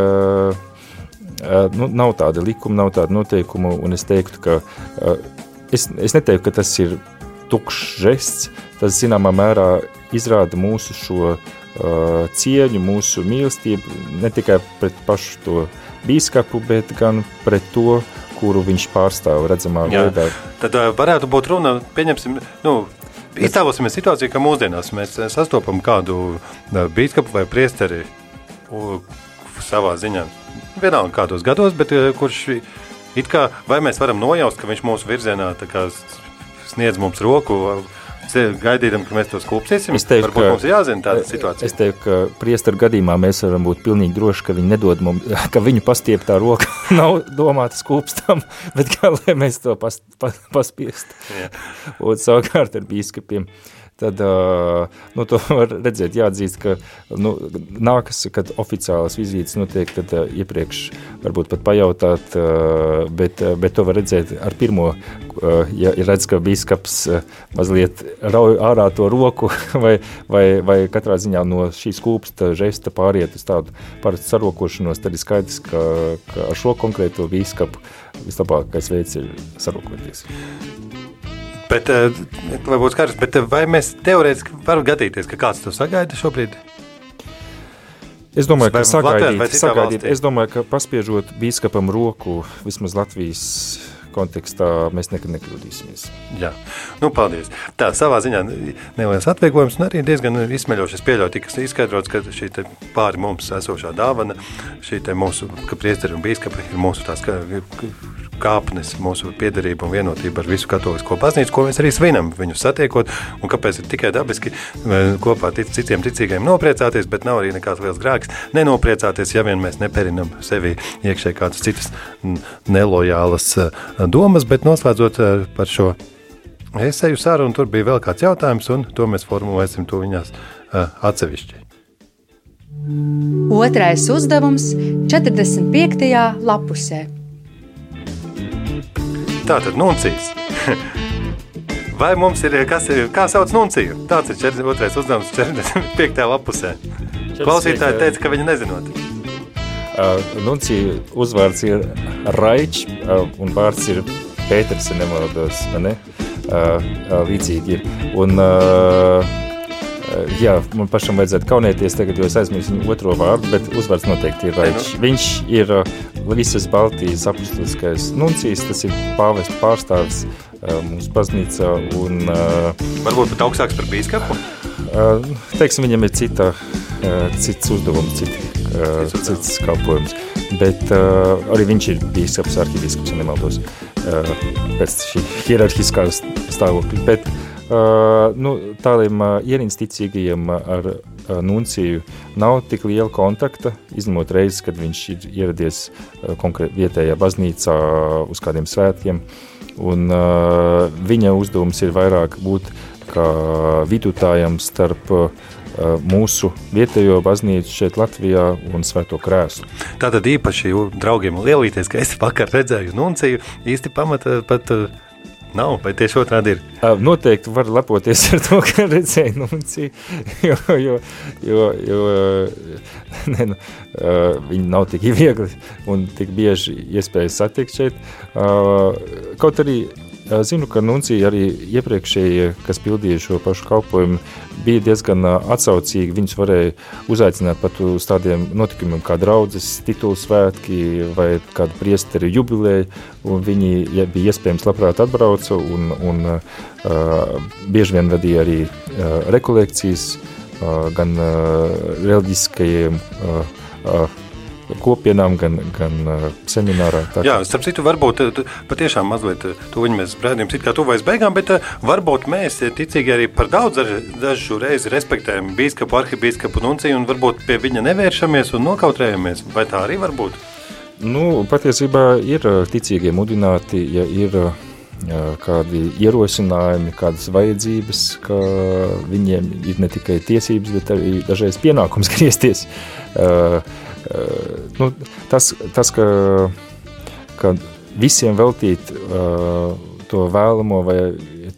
nu, nav tāda likuma, nav tāda noteikuma, un es teiktu, ka e, es, es neteiktu, ka tas ir tukšs žests, tas zināmā mērā izrāda mūsu šo uh, cieņu, mūsu mīlestību, ne tikai pret pašu to bīskapu, bet gan pret to, kuru viņš pārstāv redzamā Jā. veidā. Tad varētu būt runa, pieņemsim, nu, iztēlosimies situāciju, ka mūsdienās mēs eh, sastopam kādu bīskapu vai priesteri savā ziņā, vienalga kādos gados, bet uh, kurš it kā, vai mēs varam nojaust, ka viņš mūsu virzienā kā sniedz mums roku, gaidītam, ka mēs to skūpstīsim. Es teiktu, Varbūt ka- mums jāzina tāda situācija. Es teiktu, ka priesteru gadījumā mēs varam būt pilnīgi droši, ka viņi nedod mums, ka viņu pastieptā roka nav domāta skūpstam, bet kā lai mēs to pas, pas, paspiest. Jā. Un savukārt ar bīskapiem. Tad, nu, to var redzēt, jāatzīst, ka nu, nākas, kad oficiālas vizītes notiek, tad iepriekš varbūt pat pajautāt, bet, bet to var redzēt ar pirmo, ja redz, ka bīskaps mazliet rauj ārā to roku vai, vai, vai katrā ziņā no šīs kūpsta žesta pāriet uz tādu parastu sarokošanos, tad ir skaidrs, ka, ka ar šo konkrēto bīskapu vislabākais veids ir sarokoties. Bet, uh, lai būtu skaidrs, bet uh, vai mēs teorētiski varam gadīties, ka kāds to sagaida šobrīd? Es domāju, ka sagaidīt, sagaidīt, es domāju, ka paspiežot bīskapam roku, vismaz Latvijas kontekstā, mēs nekad nekļūdīsimies. Jā, nu, paldies. Tā savā ziņā neliels atvieglojums, un arī diezgan izsmeļoši. Es pieļauju, tika izskaidrots, ka šī pāri mums esošā dāvana, šī mūsu, ka priesteri un bīskapi ir mūsu tās kā, kāpnes, mūsu piederība un vienotība ar visu katolisko baznīcu, ko mēs arī svinam viņu satiekot, un kāpēc ir tikai dabiski eh, kopā tic, citiem ticīgajiem nopriecāties, bet nav arī nekāds liels grēks nenopriecāties, ja vien mēs neperinam sevi iekšē kādas citas nelojālas eh, domas, bet noslēdzot eh, par šo Es eju sarunu, tur bija vēl kāds jautājums, un to mēs formulēsim to viņās uh, atsevišķi. Otrais uzdevums 45. lapusē. Tā tad nuncīs. Vai mums ir, kas kā sauc nunciju? Tāds ir 42. uzdevums 45. lapusē. Klausītāji teica, ka viņi nezinot. Nuncija uzvārds ir Raičs, un vārds ir Pēters, ja nemaldos, vai ne? Līdzīgi. Un, jā, man pašam vajadzētu kaunēties tagad, jo es aizmirsu viņu otro vārdu, bet uzvārds noteikti ir Raičs. Viņš ir visas Baltijas apustuliskais nuncijas, tas ir pāvestu pārstāvis mūsu baznīcā, un Varbūt pat augstāks par bīskapu. Teiksim, viņam ir cita, cits uzdevums, citi, uh, Cits kalpojums. Bet uh, arī viņš ir bīskaps, arhibīskaps, ja nemaldos, uh, pēc šī hierarhiskā stāvokļa. Bet uh, nu, tādiem uh, ierīnas ticīgajiem ar uh, nunciju nav tik liela kontakta, izņemot reizes, kad viņš ir ieradies uh, konkrēti vietējā baznīcā uz kādiem svētkiem. Un, uh, viņa uzdevums ir vairāk būt kā vidutājam starp uh, mūsu vietējo baznīcu šeit Latvijā un Svēto krēslu. Tātad īpaši draugiem lielīties, ka es vakar redzēju nunciju, īsti pamata pat uh, nav, vai tieši otrādi ir. Noteikti var lepoties ar to, ka redzēju nunciju, jo, jo, jo, jo ne, nu, viņi nav tik viegli un tik bieži iespējas satikt šeit. Kaut arī zinu, ka nuncija arī iepriekšējie, kas pildīja šo pašu kalpojumu, bija diezgan atsaucīgi. Viņus varēja uzaicināt pat uz tādiem notikumiem kā draudzes titulu svētki vai kāda priesteri jubileja, un viņi, ja bija iespējams, labprāt atbrauca un, un uh, bieži vien vadīja arī uh, rekolekcijas uh, gan uh, reliģiskajiem uh, uh, kopienām, gan, gan uh, seminārā. Tā, Jā, starp citu, varbūt tu- patiešām mazliet eh, tuviņi mēs brēdījām it kā tuvojas beigām, bet varbūt mēs ticīgi arī par daudz dažu reizi respektējam bīskapu, arhibīskapu nunciju un varbūt pie viņa nevēršamies un nokautrējamies. Vai tā arī var būt? Nu, patiesībā ir uh, ticīgie mudināti, ja ir uh, kādi ierosinājumi, kādas vajadzības, ka viņiem ir ne tikai tiesības, bet arī dažreiz pienākums griezties. Uh, uh, nu, tas, tas ka, ka visiem veltīt uh, to vēlamo vai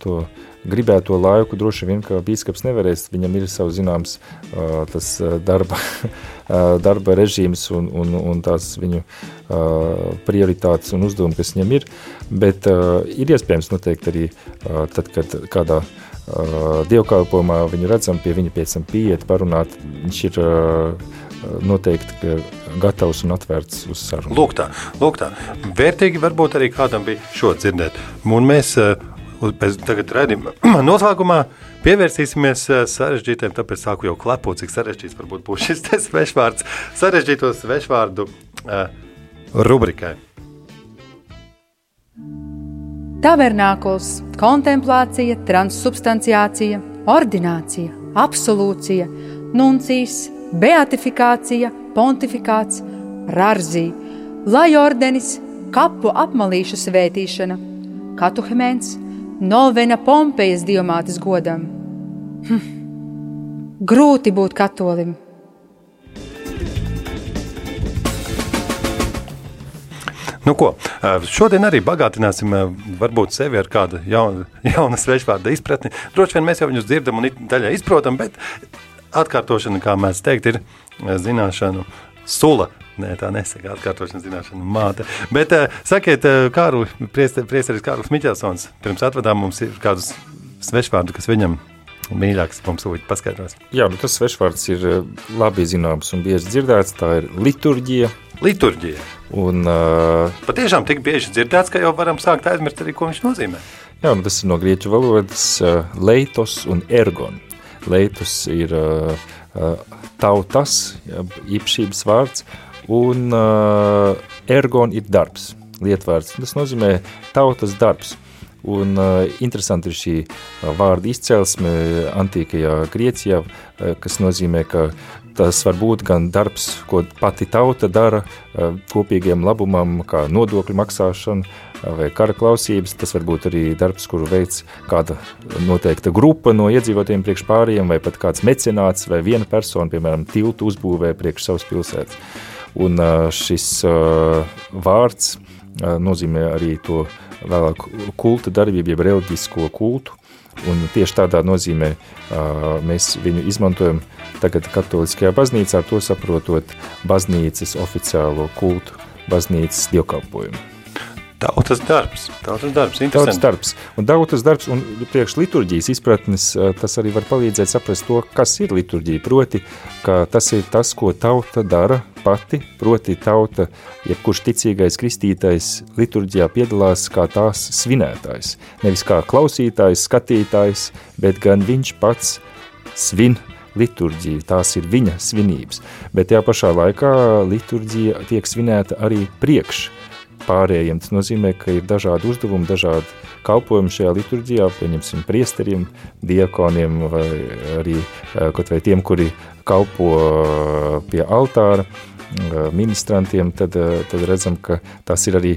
to gribēto laiku, droši vien, ka bīskaps nevarēs, viņam ir savs zināms uh, tas darba, uh, darba režīms un, un, un tās viņu uh, prioritātes un uzdevumi, kas viņam ir, bet uh, ir iespējams noteikti arī uh, tad, kad kādā uh, dievkalpojumā viņu redzam, pie viņa pēc tam pieiet, parunāt, viņš ir uh, noteikti ka gatavs un atvērts uz sarunu. Lūk tā, lūk tā. Vērtīgi varbūt arī kādam bija šo dzirdēt. Un mēs eh, uz- pēc tagad redzam, noslēgumā pievērsīsimies eh, sarežģītiem, tāpēc sāku jau klepot, cik sarežģīts varbūt būs šis svešvārds, sarežģīto svešvārdu uh, rubrikai. Tavernākls, kontemplācija, transsubstanciācija, ordinācija, absolūcija, nuncijas, beatifikācija, pontifikāts, rarzī, lai ordenis, kapu apmalīšu svētīšana, katuhemēns, novena Pompejas diamātes godam. Hm. Grūti būt katolim. Nu, ko, šodien arī bagātināsim varbūt sevi ar kādu jaunu, jaunu svešvārdu izpratni. Droši vien mēs jau viņus dzirdam un daļai izprotam, bet atkārtošana, kā mēs teikt, ir eh, zināšanu sula. Nē, tā nesaka atkārtošana zināšanu māte. Bet uh, sakiet, uh, Kārli, priesteris Kārlis Miķelsons, pirms atvadām mums ir kādus svešvārdu, kas viņam mīļāks mums lūdzu paskaidros. Jā, nu tas svešvārds ir eh, labi zināms un bieži dzirdēts, tā ir liturģija. Liturģija. Un, uh, Patiešām tik bieži dzirdēts, ka jau varam sākt aizmirst arī, ko viņš nozīmē. jā, nu tas ir no grieķu valodas uh, leitos un ergon. Leitos ir uh, uh, tautas, īpašības vārds, un uh, ergon ir darbs, lietvārds. Tas nozīmē tautas darbs. Un uh, interesanti ir šī vārda izcelsme antīkajā Griecijā, uh, kas nozīmē, ka tas var būt gan darbs, ko pati tauta dara uh, kopīgiem labumam, kā nodokļu maksāšana uh, vai kara klausības. Tas var būt arī darbs, kuru veids kāda noteikta grupa no iedzīvotiem priekš pārējiem, vai pat kāds mecenāts vai viena persona, piemēram, tiltu uzbūvē priekš savas pilsētas. Un uh, šis vārds nozīmē arī to vēlāk kulta darbību, jeb reliģisko kultu, un tieši tādā nozīmē mēs viņu izmantojam tagad katoliskajā baznīcā, to saprotot baznīcas oficiālo kultu, baznīcas dievkalpojumu. Tautas darbs. Tautas darbs. Tautas darbs. Un tautas darbs un priekš liturģijas izpratnes, tas arī var palīdzēt saprast to, kas ir liturģija. Proti, ka tas ir tas, ko tauta dara pati, proti tauta, jebkurš ticīgais kristītais liturģijā piedalās kā tās svinētājs. Nevis kā klausītājs, skatītājs, bet gan viņš pats svin liturģiju, tās ir viņa svinības. Bet tajā pašā laikā liturģija tiek svinēta arī priekš pārējiem. Tas nozīmē, ka ir dažādi uzdevumi, dažādi kalpojumi šajā liturģijā, pieņemsim priesteriem, diakoniem vai arī eh, kaut vai tiem, kuri kalpo eh, pie altāra, ministrantiem, tad, tad redzam, ka tas ir arī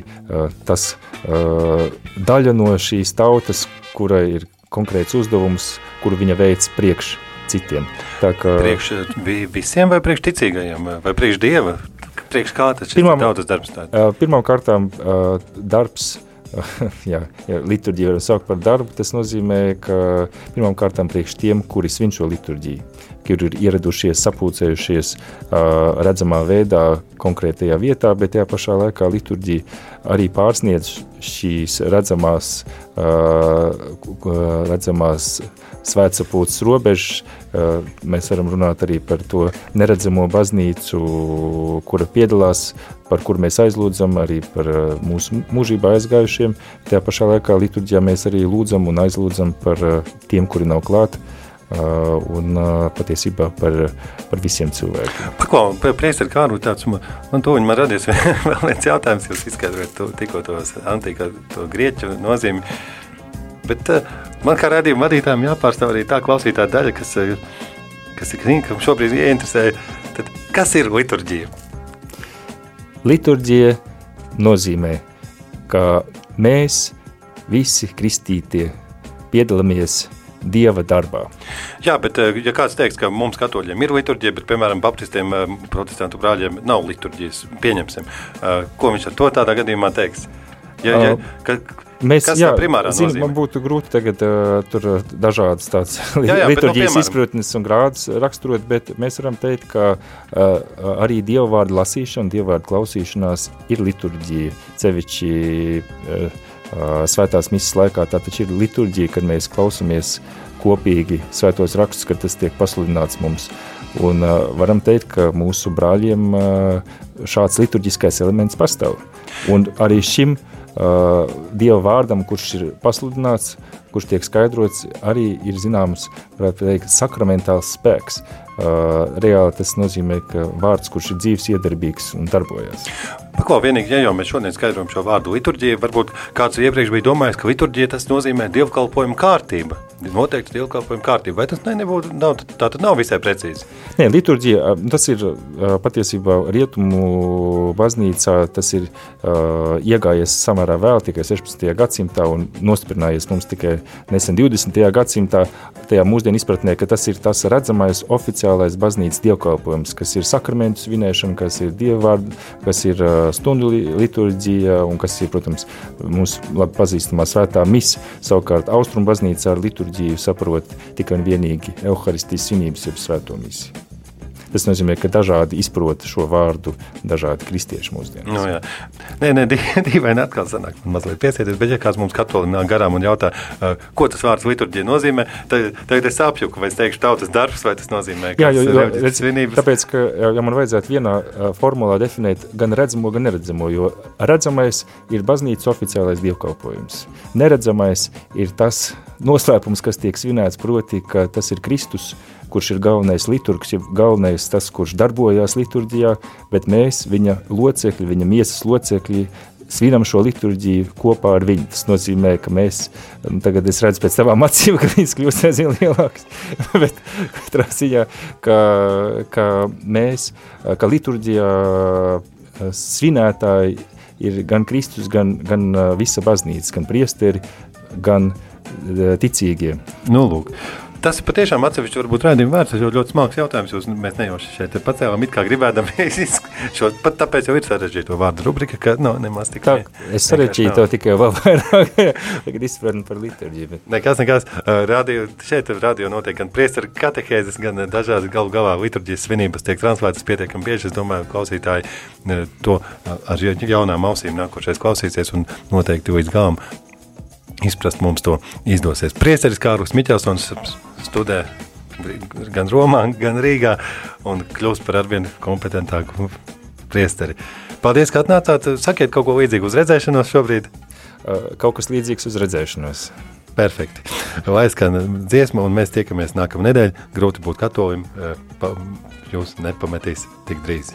tas daļa no šīs tautas, kurai ir konkrēts uzdevums, kuru viņa veids priekš citiem. Tā kā, Priekš vi- visiem vai priekš ticīgajiem, vai priekš dieva? Priekš kā tas ir Pirmām- tautas darbs? Tāds? Pirmām kārtām darbs, jā, ja liturģiju varam saukt par darbu, tas nozīmē, ka pirmām kārtām priekš tiem, kuri svin šo liturģiju, kuri ir ieradušies, sapulcējušies uh, redzamā veidā konkrētajā vietā, bet tajā pašā laikā liturģija arī pārsniedz šīs redzamās, uh, redzamās svētsapulces robežas. Uh, mēs varam runāt arī par to neredzamo baznīcu, kura piedalās, par kuru mēs aizlūdzam, arī par mūsu mūžībā aizgājušiem. Tajā pašā laikā liturģijā mēs arī lūdzam un aizlūdzam par tiem, kuri nav klāt, uh, un uh, patiesībā par, par visiem cilvēkiem. Paklau, priesteri Kārli, tāds, man, man to man radies vēl viens jautājums, jūs izskaidrojat to, tikko tos antīkā, to grieķu nozīmi. Bet uh, man kā rādījuma vadītājiem jāpārstāv arī tā klausītā daļa, kas, kas ir kam šobrīd ieinteresē. Tad kas ir liturģija? Liturģija nozīmē, ka mēs visi kristītie piedalāmies Dieva darbā. Jā, bet uh, ja kāds teiks, ka mums katoļiem ir liturģija, bet, piemēram, baptistiem, uh, protestantu brāļiem nav liturģijas, pieņemsim. Uh, Ko viņš ar to tādā gadījumā teiks? Ja, ja, Uh, ka, Mēs, Kas jā, tā primārā zinu, nozīme? man būtu grūti tagad uh, tur dažādas tādas nu, liturģijas piemēram. izpratnes un grādus raksturot, bet mēs varam teikt, ka uh, arī dievu vārdu lasīšana, dievu vārdu klausīšanās ir liturģija, cevišķi uh, svētās misijas laikā, tā taču ir liturģija, kad mēs klausamies kopīgi svētos rakstus, kad tas tiek pasludināts mums. Un uh, varam teikt, ka mūsu brāļiem uh, šāds liturģiskais elements pastāv. Un arī šim uh, Dieva vārdam, kurš ir pasludināts, kurš tiek skaidrots, arī ir zināms, varētu teikt, sakramentāls spēks. Uh, reāli tas nozīmē, ka vārds, kurš ir dzīves iedarbīgs un darbojas. Paklau, vienīgi, ja jau mēs šodien skaidrojam šo vārdu liturģija, varbūt kāds iepriekš bija domājis, ka liturģija tas nozīmē dievkalpojumu kārtība. Noteikti dievkalpojumu kārtība. Vai tas ne, nebūtu, nav, tā tad nav visai precīzi? Nē, liturģija, ā, tas ir ā, patiesībā rietumu baznīcā, tas ir uh, iegājies samērā vēl tikai 16. gadsimtā un nostiprinājies mums tikai nesen 20. gadsimtā, tajā mūsdienu izpratnē, ka tas ir tas redzamais oficiālais baznīcas dievkalpojums, kas ir sakramentu svinēšana, kas ir dievvārdu, kas ir stundu li- liturģija un kas ir, protams, mūsu labi pazīstamā svētā misa. Savukārt Austrum baznīcā ar liturģiju saprot tikai un vienīgi Euharistijas svinības, jeb svēto misiju. Tas nozīmē, ka dažādi izprot šo vārdu, dažādi kristieši mūsdienās. Nu, jā. Nē, nē, dīvaini atkal sanāk, man mazliet piesieties, bet ja kāds mums katolim nāk garām un jautā, ko tas vārds liturģija nozīmē, tad, tagad es apjuku, vai es teikšu tautas darbs, vai tas nozīmē, ka jā, jo, jo, redz, svinības. Tāpēc, ka, ja man vajadzētu vienā formulā definēt gan redzamo, gan neredzamo, jo redzamais ir baznīcas oficiālais dievkalpojums. Neredzamais ir tas noslēpums, kas tiek svinēts, proti, ka tas ir Kristus, kurš ir galvenais liturgs, ja galvenais tas, kurš darbojās liturģijā, bet mēs, viņa locekļi, viņa miesas locekļi, svinam šo liturģiju kopā ar viņu. Tas nozīmē, ka mēs, nu, tagad es redzu pēc tavām acīm, ka viņas kļūst aizvien lielāks, bet katrā ziņā, ka, ka mēs, ka liturģijā svinētāji ir gan Kristus, gan, gan visa baznīca, gan priesteri, gan ticīgie. Nu, lūk. Tas ir patiešām atsevišķi, varbūt rādījuma vērts. Tas jau ļoti smags jautājums. Jūs, mēs nejauši šeit pacēlām, it kā gribēdam šo, pat tāpēc jau ir sarežģīto vārdu rubrika, ka nav no, nemaz tik. Tā, es sarežģīju to tikai vēl vairāk, tagad izpratni par liturģiju. Bet... Nekas, nekas. Radio, šeit radio notiek gan priestara katehēzes, gan dažādas galu galā liturģijas svinības tiek translētas pietiekami bieži. Es domāju, klausītāji to ar jaunām ausīm nākošais klausīsies un noteikti līdz galam izprast mums to izdosies. Priesteris Kārlis Miķelsons studē gan Romā, gan Rīgā un kļūst par arvien kompetentāku priesteri. Paldies, ka atnācāt. Sakiet kaut ko līdzīgu uz redzēšanos šobrīd. Kaut kas līdzīgs uz redzēšanos. Perfekti. Lai skan dziesma, un mēs tiekamies nākamā nedēļa. Grūti būt katolim, jūs nepametīs tik drīz.